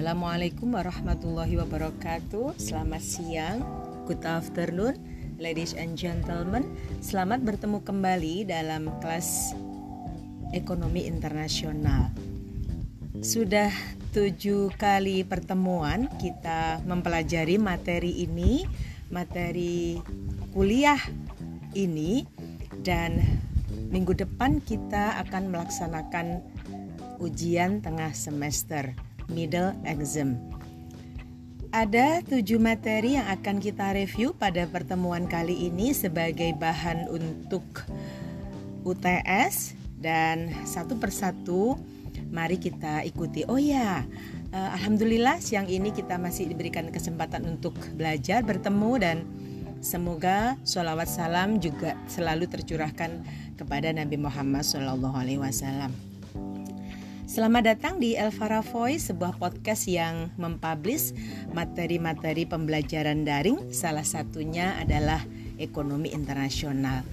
Assalamualaikum warahmatullahi wabarakatuh. Selamat siang, good afternoon, ladies and gentlemen. Selamat bertemu kembali dalam kelas ekonomi internasional. Sudah tujuh kali pertemuan kita mempelajari materi ini, materi kuliah ini, dan minggu depan kita akan melaksanakan ujian tengah semester middle exam. Ada tujuh materi yang akan kita review pada pertemuan kali ini sebagai bahan untuk UTS dan satu persatu mari kita ikuti. Oh ya, alhamdulillah siang ini kita masih diberikan kesempatan untuk belajar bertemu dan semoga sholawat salam juga selalu tercurahkan kepada Nabi Muhammad SAW. Selamat datang di Elvara Voice, sebuah podcast yang mempublish materi-materi pembelajaran daring. Salah satunya adalah ekonomi internasional.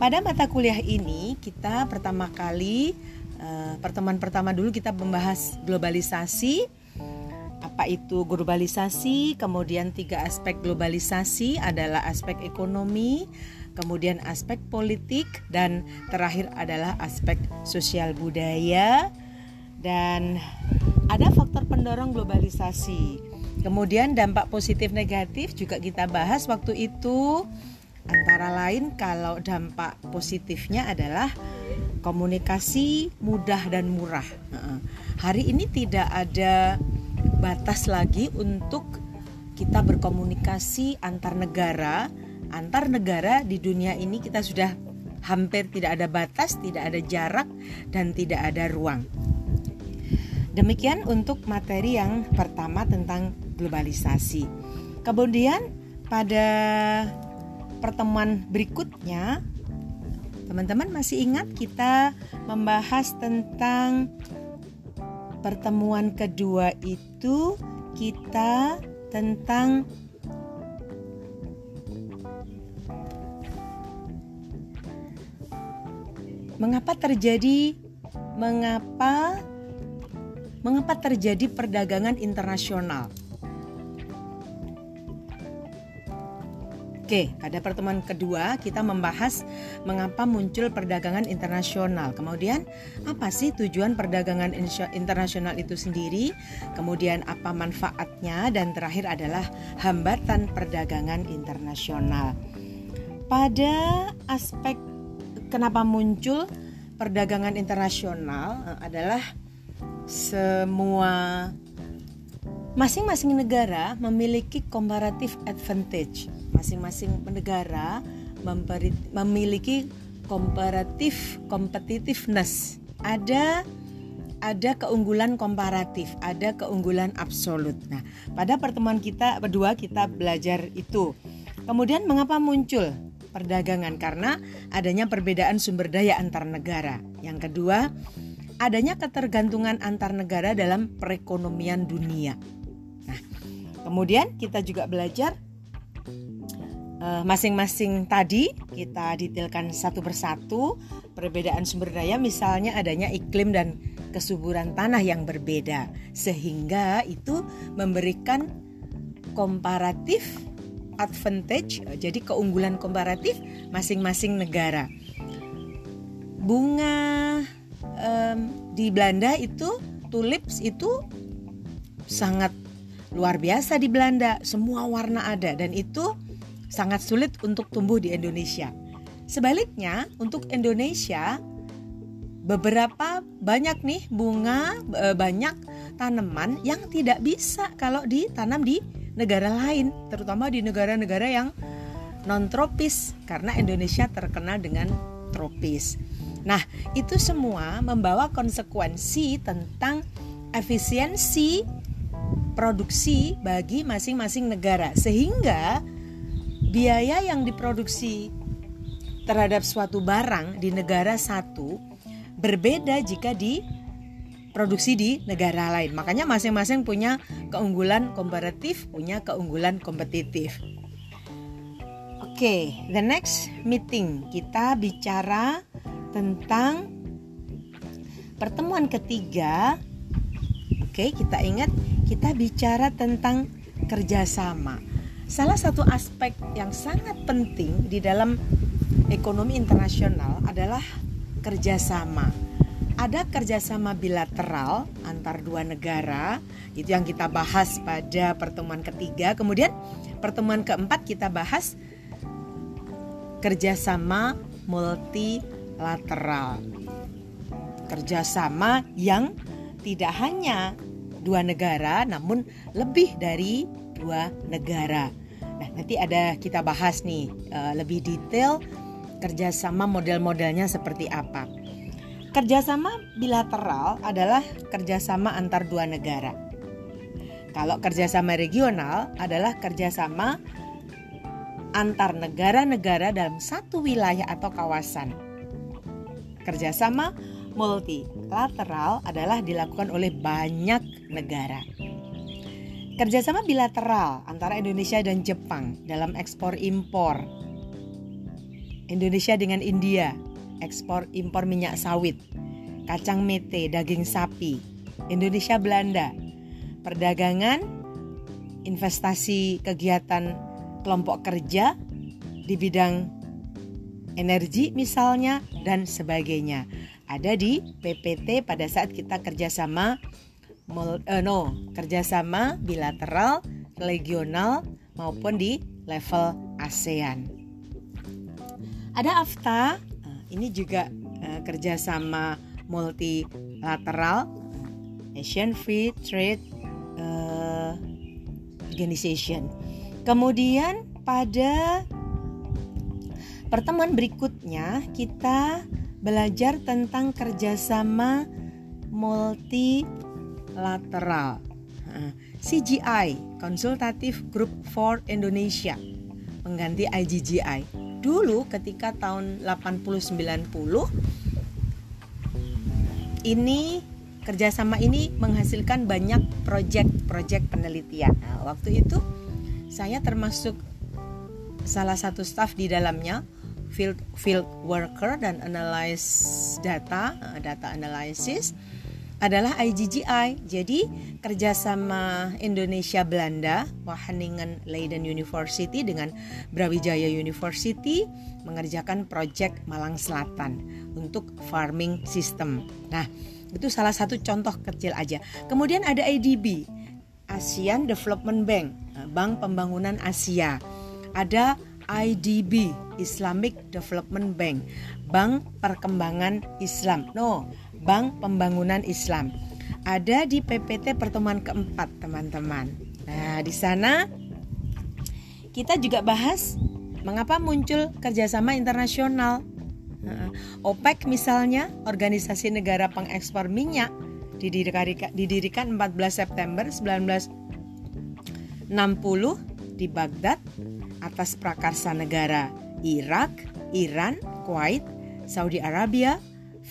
Pada mata kuliah ini, kita pertama kali uh, pertemuan pertama dulu kita membahas globalisasi. Apa itu globalisasi? Kemudian tiga aspek globalisasi adalah aspek ekonomi, kemudian aspek politik, dan terakhir adalah aspek sosial budaya dan ada faktor pendorong globalisasi. Kemudian dampak positif negatif juga kita bahas waktu itu antara lain kalau dampak positifnya adalah komunikasi mudah dan murah. Hari ini tidak ada batas lagi untuk kita berkomunikasi antar negara. Antar negara di dunia ini kita sudah hampir tidak ada batas, tidak ada jarak dan tidak ada ruang. Demikian untuk materi yang pertama tentang globalisasi. Kemudian pada pertemuan berikutnya teman-teman masih ingat kita membahas tentang pertemuan kedua itu kita tentang mengapa terjadi mengapa mengapa terjadi perdagangan internasional. Oke, pada pertemuan kedua kita membahas mengapa muncul perdagangan internasional. Kemudian, apa sih tujuan perdagangan internasional itu sendiri? Kemudian, apa manfaatnya? Dan terakhir adalah hambatan perdagangan internasional. Pada aspek kenapa muncul perdagangan internasional eh, adalah semua masing-masing negara memiliki comparative advantage. Masing-masing negara memiliki comparative competitiveness. Ada ada keunggulan komparatif, ada keunggulan absolut. Nah, pada pertemuan kita berdua kita belajar itu. Kemudian mengapa muncul perdagangan? Karena adanya perbedaan sumber daya antar negara. Yang kedua, adanya ketergantungan antar negara dalam perekonomian dunia. Nah, kemudian kita juga belajar eh, masing-masing tadi kita detailkan satu persatu perbedaan sumber daya misalnya adanya iklim dan kesuburan tanah yang berbeda sehingga itu memberikan komparatif advantage jadi keunggulan komparatif masing-masing negara bunga um, di Belanda itu tulips itu sangat luar biasa di Belanda, semua warna ada dan itu sangat sulit untuk tumbuh di Indonesia. Sebaliknya, untuk Indonesia beberapa banyak nih bunga e, banyak tanaman yang tidak bisa kalau ditanam di negara lain, terutama di negara-negara yang non tropis karena Indonesia terkenal dengan tropis. Nah, itu semua membawa konsekuensi tentang efisiensi produksi bagi masing-masing negara sehingga biaya yang diproduksi terhadap suatu barang di negara satu berbeda jika diproduksi di negara lain. Makanya masing-masing punya keunggulan komparatif, punya keunggulan kompetitif. Oke, okay, the next meeting kita bicara tentang pertemuan ketiga. Oke, kita ingat kita bicara tentang kerjasama. Salah satu aspek yang sangat penting di dalam ekonomi internasional adalah kerjasama. Ada kerjasama bilateral antar dua negara, itu yang kita bahas pada pertemuan ketiga. Kemudian pertemuan keempat kita bahas kerjasama multilateral. Kerjasama yang tidak hanya dua negara, namun lebih dari dua negara. Nah, nanti ada kita bahas nih uh, lebih detail kerjasama model-modelnya seperti apa. Kerjasama bilateral adalah kerjasama antar dua negara. Kalau kerjasama regional adalah kerjasama antar negara-negara dalam satu wilayah atau kawasan. Kerjasama multilateral adalah dilakukan oleh banyak negara. Kerjasama bilateral antara Indonesia dan Jepang dalam ekspor impor. Indonesia dengan India, ekspor impor minyak sawit, kacang mete, daging sapi. Indonesia Belanda, perdagangan, investasi kegiatan kelompok kerja di bidang energi misalnya dan sebagainya. Ada di PPT pada saat kita kerjasama uh, no kerjasama bilateral, regional maupun di level ASEAN. Ada AFTA, uh, ini juga uh, kerjasama multilateral, Asian Free Trade Organization. Kemudian pada pertemuan berikutnya kita belajar tentang kerjasama multi lateral. CGI, Consultative Group for Indonesia, mengganti IGGI. Dulu ketika tahun 80-90 ini kerjasama ini menghasilkan banyak proyek-proyek penelitian. Nah, waktu itu saya termasuk salah satu staff di dalamnya field field worker dan analyze data data analysis adalah IGGI. Jadi kerjasama Indonesia Belanda, Wageningen Leiden University dengan Brawijaya University mengerjakan proyek Malang Selatan untuk farming system. Nah, itu salah satu contoh kecil aja. Kemudian ada IDB, ASEAN Development Bank, Bank Pembangunan Asia. Ada IDB, Islamic Development Bank, Bank Perkembangan Islam. No, Bank Pembangunan Islam. Ada di PPT pertemuan keempat, teman-teman. Nah, di sana kita juga bahas mengapa muncul kerjasama internasional. OPEC misalnya, Organisasi Negara Pengekspor Minyak, didirikan 14 September 1960 di Baghdad atas prakarsa negara Irak, Iran, Kuwait, Saudi Arabia,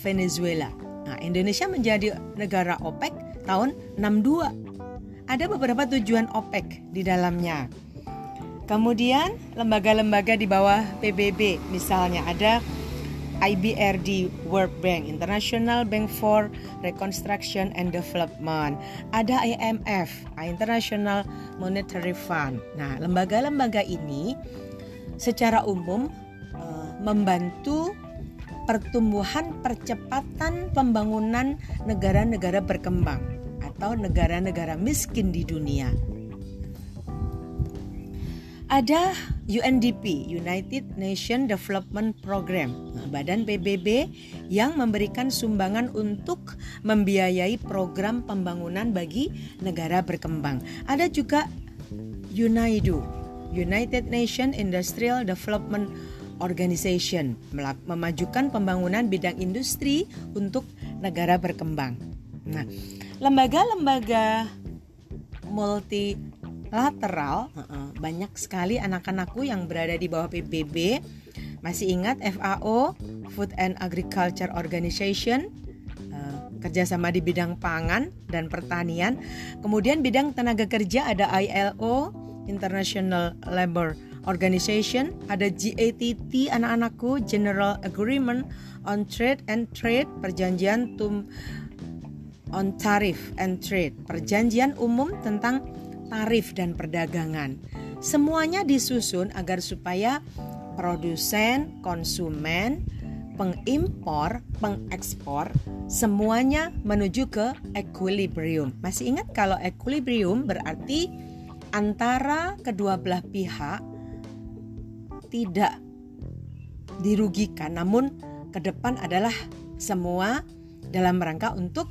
Venezuela. Nah, Indonesia menjadi negara OPEC tahun 62. Ada beberapa tujuan OPEC di dalamnya. Kemudian lembaga-lembaga di bawah PBB misalnya ada IBRD World Bank International Bank for Reconstruction and Development ada IMF International Monetary Fund nah lembaga-lembaga ini secara umum uh, membantu pertumbuhan percepatan pembangunan negara-negara berkembang atau negara-negara miskin di dunia. Ada UNDP, United Nation Development Program, badan PBB yang memberikan sumbangan untuk membiayai program pembangunan bagi negara berkembang. Ada juga UNIDO, United Nation Industrial Development Organization memajukan pembangunan bidang industri untuk negara berkembang. Nah, lembaga-lembaga multilateral banyak sekali anak-anakku yang berada di bawah PBB. Masih ingat FAO, Food and Agriculture Organization, eh, kerjasama di bidang pangan dan pertanian. Kemudian bidang tenaga kerja ada ILO, International Labor Organization, ada GATT anak-anakku General Agreement on Trade and Trade perjanjian tum on Tariff and Trade, perjanjian umum tentang tarif dan perdagangan. Semuanya disusun agar supaya produsen, konsumen, pengimpor, pengekspor semuanya menuju ke equilibrium. Masih ingat kalau equilibrium berarti antara kedua belah pihak tidak dirugikan namun ke depan adalah semua dalam rangka untuk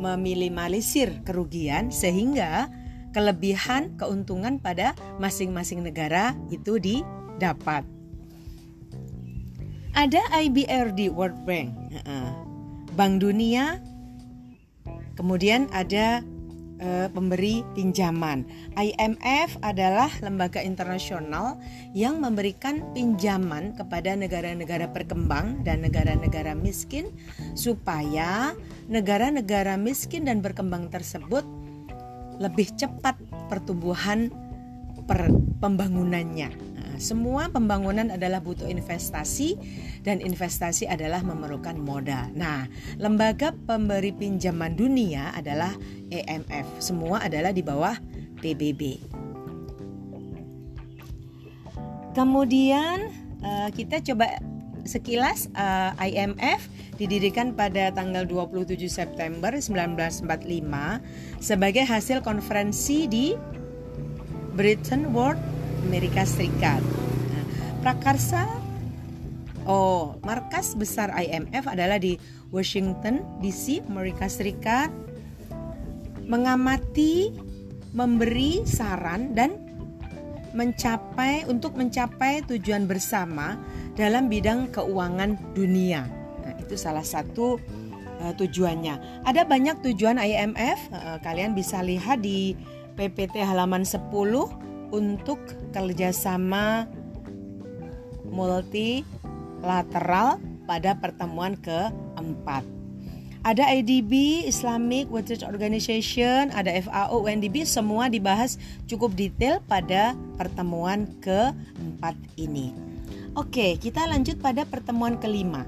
meminimalisir kerugian sehingga kelebihan keuntungan pada masing-masing negara itu didapat. Ada IBRD World Bank, Bank Dunia, kemudian ada uh, pemberi pinjaman. IMF adalah lembaga internasional yang memberikan pinjaman kepada negara-negara berkembang dan negara-negara miskin supaya negara-negara miskin dan berkembang tersebut lebih cepat pertumbuhan per pembangunannya. Semua pembangunan adalah butuh investasi dan investasi adalah memerlukan modal. Nah, lembaga pemberi pinjaman dunia adalah EMF. Semua adalah di bawah PBB. Kemudian eh, kita coba sekilas eh, IMF didirikan pada tanggal 27 September 1945 sebagai hasil konferensi di Bretton Woods Amerika Serikat. Nah, prakarsa Oh, markas besar IMF adalah di Washington DC, Amerika Serikat. Mengamati, memberi saran dan mencapai untuk mencapai tujuan bersama dalam bidang keuangan dunia. Nah, itu salah satu uh, tujuannya. Ada banyak tujuan IMF, uh, kalian bisa lihat di PPT halaman 10 untuk kerjasama multilateral pada pertemuan keempat. Ada IDB, Islamic Research Organization, ada FAO, UNDP, semua dibahas cukup detail pada pertemuan keempat ini. Oke, kita lanjut pada pertemuan kelima.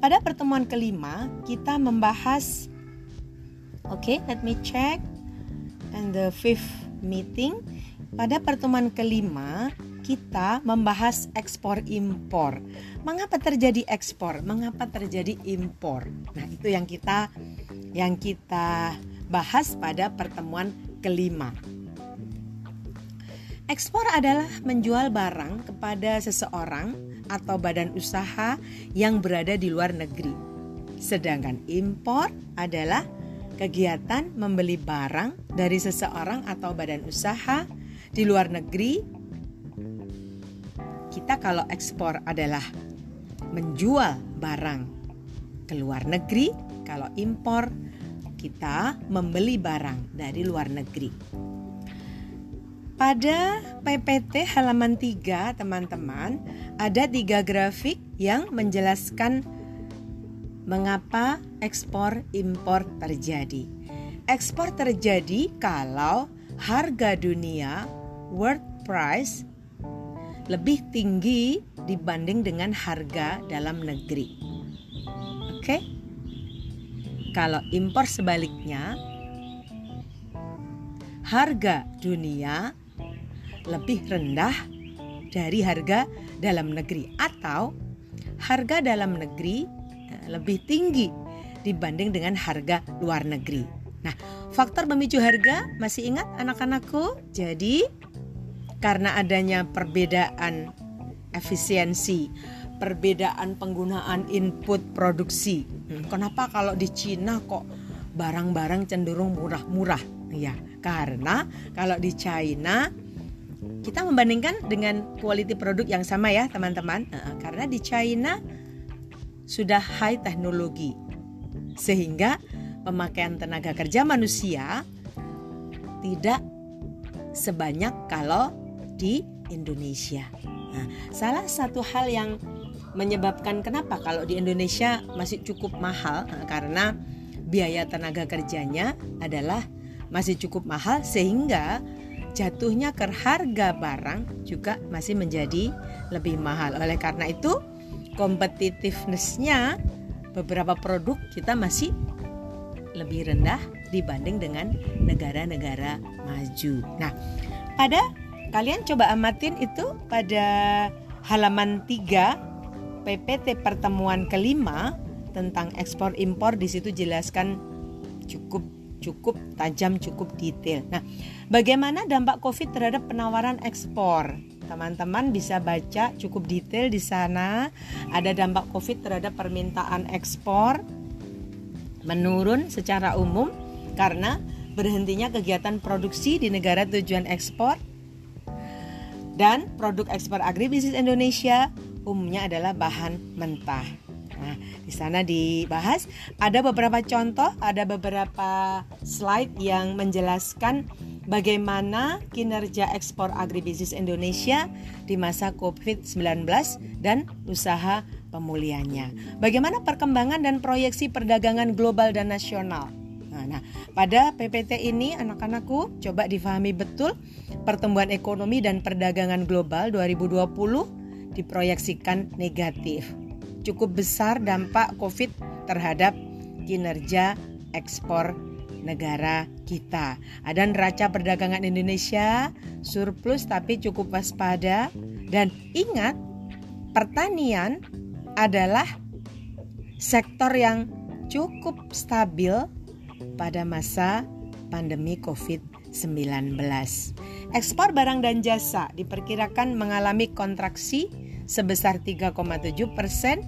Pada pertemuan kelima, kita membahas Oke, okay, let me check. And the fifth meeting pada pertemuan kelima, kita membahas ekspor impor. Mengapa terjadi ekspor? Mengapa terjadi impor? Nah, itu yang kita yang kita bahas pada pertemuan kelima. Ekspor adalah menjual barang kepada seseorang atau badan usaha yang berada di luar negeri. Sedangkan impor adalah kegiatan membeli barang dari seseorang atau badan usaha di luar negeri kita kalau ekspor adalah menjual barang ke luar negeri, kalau impor kita membeli barang dari luar negeri. Pada PPT halaman 3 teman-teman ada tiga grafik yang menjelaskan mengapa ekspor impor terjadi. Ekspor terjadi kalau harga dunia world price lebih tinggi dibanding dengan harga dalam negeri. Oke? Okay? Kalau impor sebaliknya, harga dunia lebih rendah dari harga dalam negeri atau harga dalam negeri eh, lebih tinggi dibanding dengan harga luar negeri. Nah, faktor pemicu harga masih ingat anak-anakku? Jadi karena adanya perbedaan efisiensi, perbedaan penggunaan input produksi. Hmm, kenapa kalau di Cina kok barang-barang cenderung murah-murah? Ya, karena kalau di China kita membandingkan dengan quality produk yang sama ya, teman-teman. Karena di China sudah high teknologi. Sehingga pemakaian tenaga kerja manusia tidak sebanyak kalau di Indonesia. Nah, salah satu hal yang menyebabkan kenapa kalau di Indonesia masih cukup mahal nah, karena biaya tenaga kerjanya adalah masih cukup mahal sehingga jatuhnya ke harga barang juga masih menjadi lebih mahal. Oleh karena itu, competitiveness beberapa produk kita masih lebih rendah dibanding dengan negara-negara maju. Nah, pada kalian coba amatin itu pada halaman 3 PPT pertemuan kelima tentang ekspor impor di situ jelaskan cukup cukup tajam, cukup detail. Nah, bagaimana dampak Covid terhadap penawaran ekspor? Teman-teman bisa baca cukup detail di sana. Ada dampak Covid terhadap permintaan ekspor menurun secara umum karena berhentinya kegiatan produksi di negara tujuan ekspor dan produk ekspor agribisnis Indonesia umumnya adalah bahan mentah. Nah, di sana dibahas ada beberapa contoh, ada beberapa slide yang menjelaskan bagaimana kinerja ekspor agribisnis Indonesia di masa Covid-19 dan usaha pemulihannya. Bagaimana perkembangan dan proyeksi perdagangan global dan nasional. Nah, nah, pada PPT ini anak-anakku coba difahami betul pertumbuhan ekonomi dan perdagangan global 2020 diproyeksikan negatif. Cukup besar dampak Covid terhadap kinerja ekspor negara kita. Ada neraca perdagangan Indonesia surplus tapi cukup waspada dan ingat pertanian adalah sektor yang cukup stabil pada masa pandemi COVID-19. Ekspor barang dan jasa diperkirakan mengalami kontraksi sebesar 3,7 persen.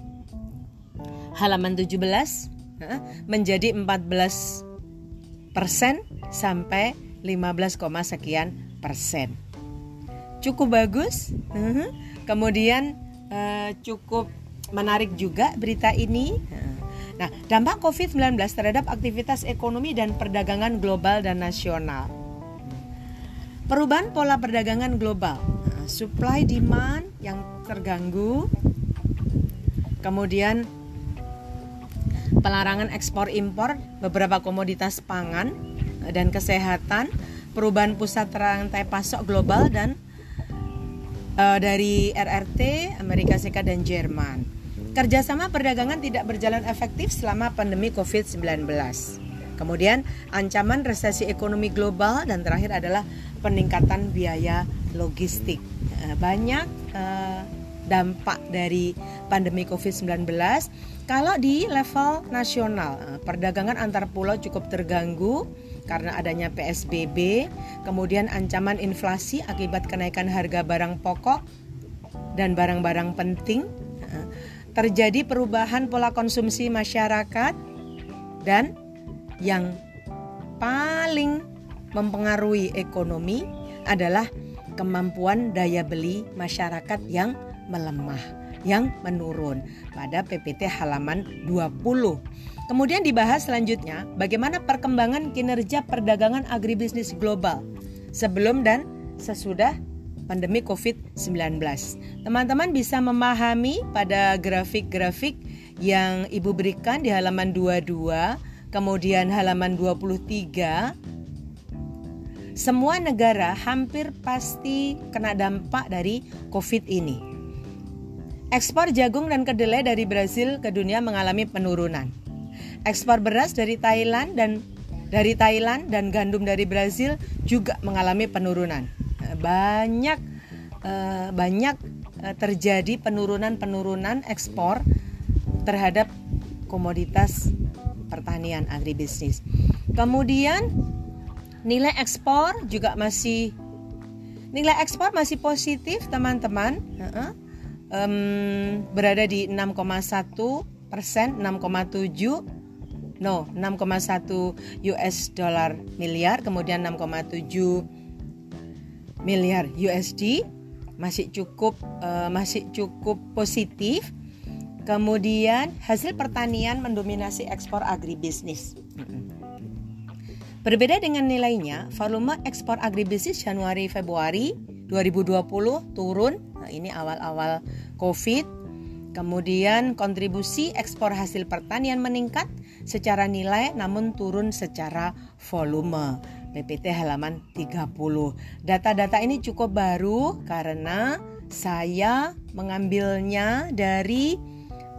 Halaman 17 menjadi 14 persen sampai 15, sekian persen. Cukup bagus. Kemudian eh, cukup menarik juga berita ini. Nah, dampak COVID-19 terhadap aktivitas ekonomi dan perdagangan global dan nasional. Perubahan pola perdagangan global, nah, supply demand yang terganggu, kemudian pelarangan ekspor impor beberapa komoditas pangan dan kesehatan, perubahan pusat rantai pasok global dan uh, dari RRT Amerika Serikat dan Jerman. Kerjasama perdagangan tidak berjalan efektif selama pandemi COVID-19. Kemudian ancaman resesi ekonomi global dan terakhir adalah peningkatan biaya logistik. Eh, banyak uh, dampak dari pandemi COVID-19. Kalau di level nasional, uh, perdagangan antar pulau cukup terganggu karena adanya PSBB, kemudian ancaman inflasi akibat kenaikan harga barang pokok dan barang-barang penting terjadi perubahan pola konsumsi masyarakat dan yang paling mempengaruhi ekonomi adalah kemampuan daya beli masyarakat yang melemah, yang menurun pada PPT halaman 20. Kemudian dibahas selanjutnya bagaimana perkembangan kinerja perdagangan agribisnis global sebelum dan sesudah pandemi COVID-19. Teman-teman bisa memahami pada grafik-grafik yang Ibu berikan di halaman 22, kemudian halaman 23. Semua negara hampir pasti kena dampak dari COVID ini. Ekspor jagung dan kedelai dari Brasil ke dunia mengalami penurunan. Ekspor beras dari Thailand dan dari Thailand dan gandum dari Brazil juga mengalami penurunan banyak uh, banyak uh, terjadi penurunan-penurunan ekspor terhadap komoditas pertanian agribisnis. Kemudian nilai ekspor juga masih nilai ekspor masih positif teman-teman berada di 6,1 persen 6,7 no 6,1 US dollar miliar kemudian 6,7 miliar USD masih cukup uh, masih cukup positif. Kemudian hasil pertanian mendominasi ekspor agribisnis. Berbeda dengan nilainya, volume ekspor agribisnis Januari Februari 2020 turun. Nah, ini awal-awal Covid. Kemudian kontribusi ekspor hasil pertanian meningkat secara nilai namun turun secara volume. PPT halaman 30. Data-data ini cukup baru karena saya mengambilnya dari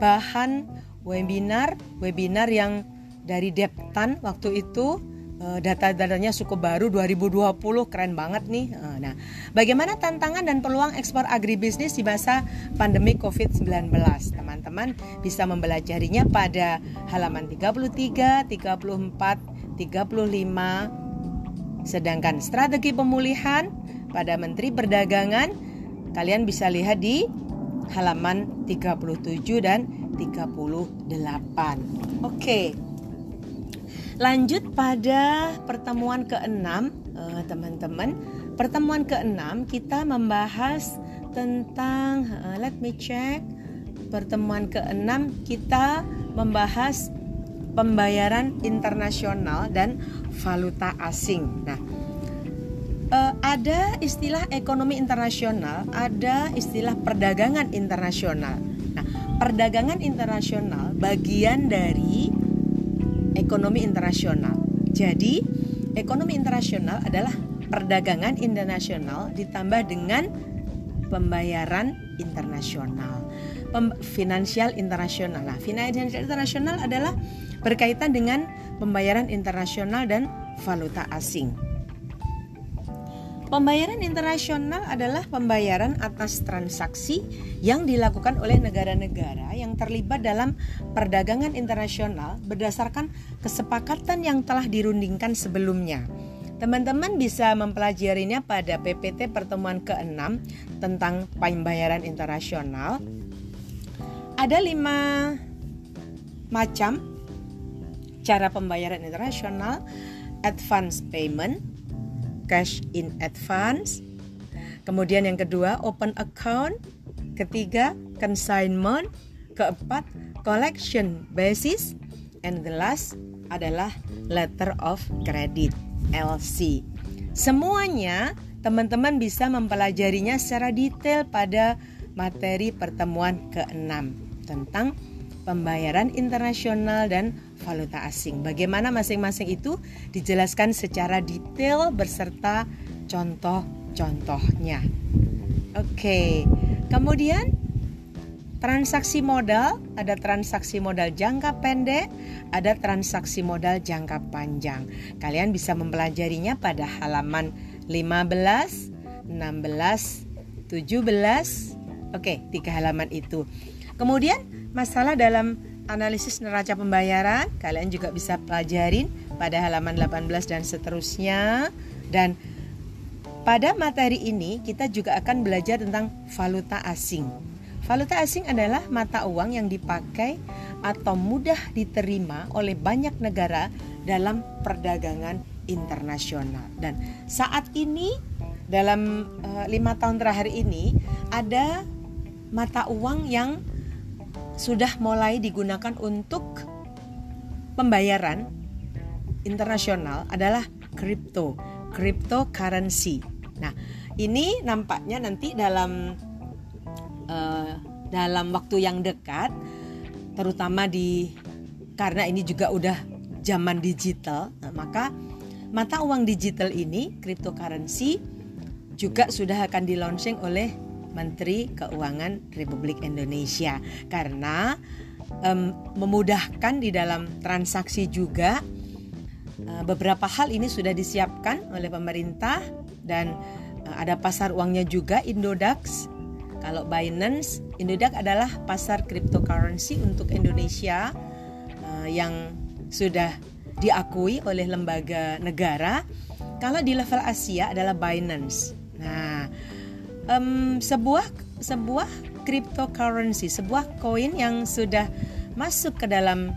bahan webinar webinar yang dari Deptan waktu itu Eh, data-datanya cukup baru 2020 keren banget nih. Eh, nah, bagaimana tantangan dan peluang ekspor agribisnis di masa pandemi Covid-19? Teman-teman bisa mempelajarinya pada halaman 33, 34, 35. Sedangkan strategi pemulihan pada Menteri Perdagangan kalian bisa lihat di halaman 37 dan 38. Oke. Lanjut pada pertemuan keenam, uh, teman-teman. Pertemuan keenam kita membahas tentang, uh, let me check. Pertemuan keenam kita membahas pembayaran internasional dan valuta asing. Nah, uh, ada istilah ekonomi internasional, ada istilah perdagangan internasional. Nah, perdagangan internasional bagian dari ekonomi internasional. Jadi, ekonomi internasional adalah perdagangan internasional ditambah dengan pembayaran internasional. Pem finansial internasional. Nah, finansial internasional adalah berkaitan dengan pembayaran internasional dan valuta asing. Pembayaran internasional adalah pembayaran atas transaksi yang dilakukan oleh negara-negara yang terlibat dalam perdagangan internasional berdasarkan kesepakatan yang telah dirundingkan sebelumnya. Teman-teman bisa mempelajarinya pada PPT pertemuan ke-6 tentang pembayaran internasional. Ada lima macam cara pembayaran internasional, advance payment, cash in advance. Kemudian yang kedua open account. Ketiga consignment. Keempat collection basis. And the last adalah letter of credit LC. Semuanya teman-teman bisa mempelajarinya secara detail pada materi pertemuan ke-6 tentang pembayaran internasional dan valuta asing. Bagaimana masing-masing itu dijelaskan secara detail beserta contoh-contohnya. Oke, kemudian transaksi modal, ada transaksi modal jangka pendek, ada transaksi modal jangka panjang. Kalian bisa mempelajarinya pada halaman 15, 16, 17. Oke, tiga halaman itu. Kemudian masalah dalam analisis neraca pembayaran kalian juga bisa pelajarin pada halaman 18 dan seterusnya dan pada materi ini kita juga akan belajar tentang valuta asing. Valuta asing adalah mata uang yang dipakai atau mudah diterima oleh banyak negara dalam perdagangan internasional. Dan saat ini dalam uh, lima tahun terakhir ini ada mata uang yang sudah mulai digunakan untuk pembayaran internasional adalah crypto, cryptocurrency. Nah, ini nampaknya nanti dalam uh, dalam waktu yang dekat, terutama di karena ini juga udah zaman digital, nah, maka mata uang digital ini cryptocurrency juga sudah akan di launching oleh Menteri Keuangan Republik Indonesia. Karena um, memudahkan di dalam transaksi juga uh, beberapa hal ini sudah disiapkan oleh pemerintah dan uh, ada pasar uangnya juga Indodax. Kalau Binance Indodax adalah pasar cryptocurrency untuk Indonesia uh, yang sudah diakui oleh lembaga negara. Kalau di level Asia adalah Binance. Nah um, sebuah sebuah cryptocurrency, sebuah koin yang sudah masuk ke dalam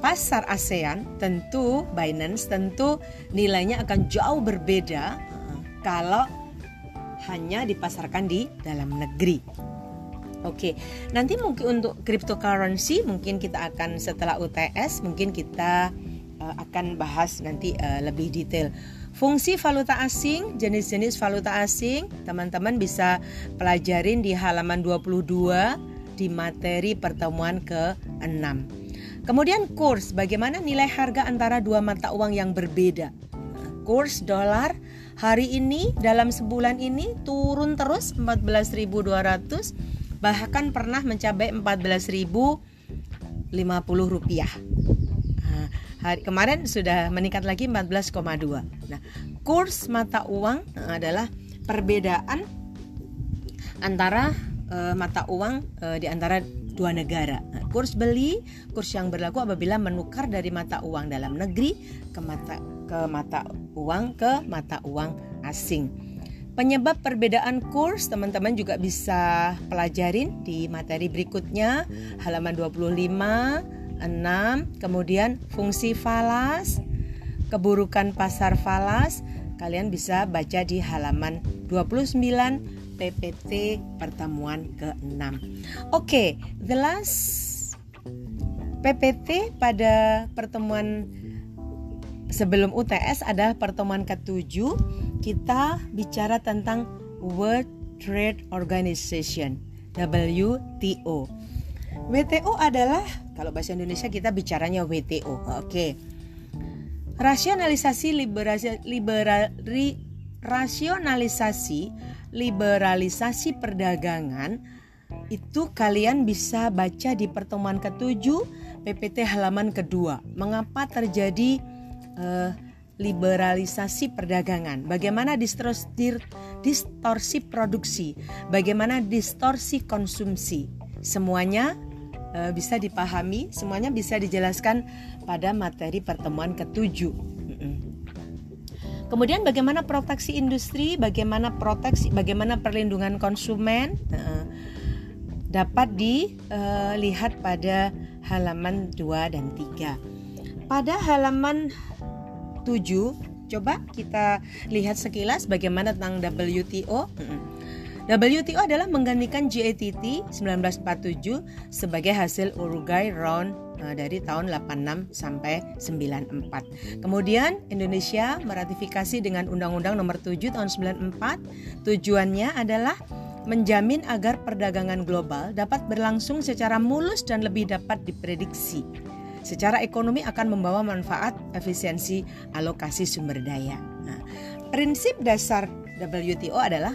pasar ASEAN, tentu Binance tentu nilainya akan jauh berbeda uh, kalau hanya dipasarkan di dalam negeri. Oke, nanti mungkin untuk cryptocurrency mungkin kita akan setelah UTS mungkin kita uh, akan bahas nanti uh, lebih detail. Fungsi valuta asing, jenis-jenis valuta asing, teman-teman bisa pelajarin di halaman 22 di materi pertemuan ke-6. Kemudian kurs, bagaimana nilai harga antara dua mata uang yang berbeda. Kurs dolar hari ini dalam sebulan ini turun terus 14.200 bahkan pernah mencapai 14.050 rupiah. Hari kemarin sudah meningkat lagi 14,2. Nah, kurs mata uang adalah perbedaan antara uh, mata uang uh, di antara dua negara. Nah, kurs beli, kurs yang berlaku apabila menukar dari mata uang dalam negeri ke mata ke mata uang ke mata uang asing. Penyebab perbedaan kurs teman-teman juga bisa pelajarin di materi berikutnya halaman 25 6. Kemudian fungsi falas, keburukan pasar falas, kalian bisa baca di halaman 29 PPT pertemuan ke-6. Oke, okay, the last PPT pada pertemuan sebelum UTS adalah pertemuan ke-7. Kita bicara tentang World Trade Organization, WTO. WTO adalah kalau bahasa Indonesia kita bicaranya WTO. Oke. Okay. Rasionalisasi liberasi liberal, rasionalisasi liberalisasi perdagangan itu kalian bisa baca di pertemuan ketujuh PPT halaman kedua. Mengapa terjadi uh, liberalisasi perdagangan? Bagaimana distorsi, distorsi produksi? Bagaimana distorsi konsumsi? Semuanya uh, bisa dipahami, semuanya bisa dijelaskan pada materi pertemuan ketujuh. Kemudian bagaimana proteksi industri, bagaimana proteksi, bagaimana perlindungan konsumen uh, dapat dilihat uh, pada halaman 2 dan 3. Pada halaman 7 coba kita lihat sekilas bagaimana tentang WTO. WTO adalah menggantikan GATT 1947 sebagai hasil Uruguay Round eh, dari tahun 86 sampai 94. Kemudian Indonesia meratifikasi dengan Undang-Undang Nomor 7 tahun 94. Tujuannya adalah menjamin agar perdagangan global dapat berlangsung secara mulus dan lebih dapat diprediksi. Secara ekonomi akan membawa manfaat efisiensi alokasi sumber daya. Nah, prinsip dasar WTO adalah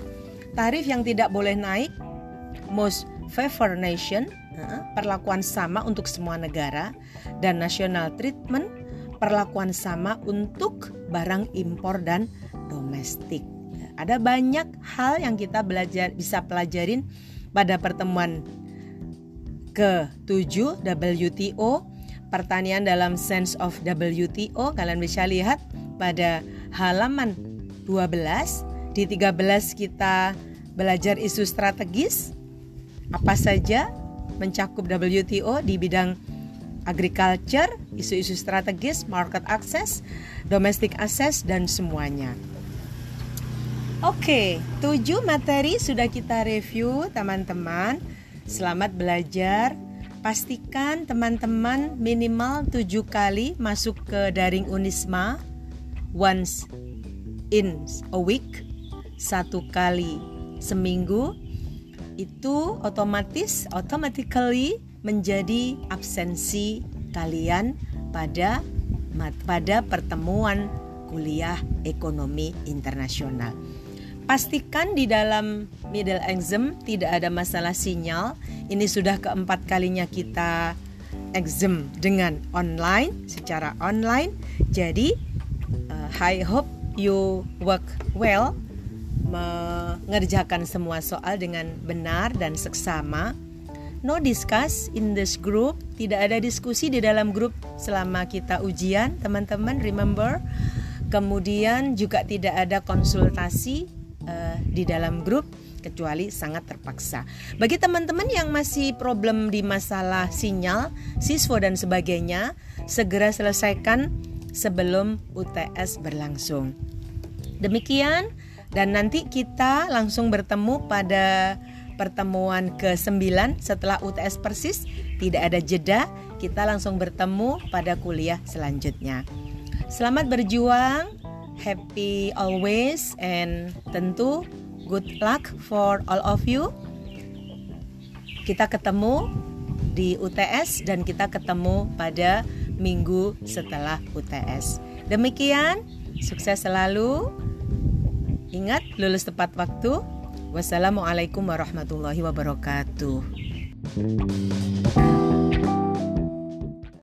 Tarif yang tidak boleh naik, most favor nation, perlakuan sama untuk semua negara, dan national treatment, perlakuan sama untuk barang impor dan domestik. Ada banyak hal yang kita belajar bisa pelajarin pada pertemuan ke-7 WTO pertanian dalam sense of WTO kalian bisa lihat pada halaman 12 di 13 kita belajar isu strategis apa saja mencakup WTO di bidang agriculture, isu-isu strategis, market access, domestic access dan semuanya. Oke, tujuh materi sudah kita review teman-teman. Selamat belajar. Pastikan teman-teman minimal tujuh kali masuk ke daring Unisma once in a week satu kali seminggu itu otomatis automatically menjadi absensi kalian pada pada pertemuan kuliah ekonomi internasional. Pastikan di dalam middle exam tidak ada masalah sinyal. Ini sudah keempat kalinya kita exam dengan online secara online. Jadi uh, I hope you work well mengerjakan semua soal dengan benar dan seksama. No discuss in this group, tidak ada diskusi di dalam grup selama kita ujian, teman-teman remember. Kemudian juga tidak ada konsultasi uh, di dalam grup kecuali sangat terpaksa. Bagi teman-teman yang masih problem di masalah sinyal, siswa dan sebagainya, segera selesaikan sebelum UTS berlangsung. Demikian dan nanti kita langsung bertemu pada pertemuan ke-9 setelah UTS Persis, tidak ada jeda, kita langsung bertemu pada kuliah selanjutnya. Selamat berjuang, happy always and tentu good luck for all of you. Kita ketemu di UTS dan kita ketemu pada minggu setelah UTS. Demikian, sukses selalu. Ingat, lulus tepat waktu. Wassalamualaikum warahmatullahi wabarakatuh.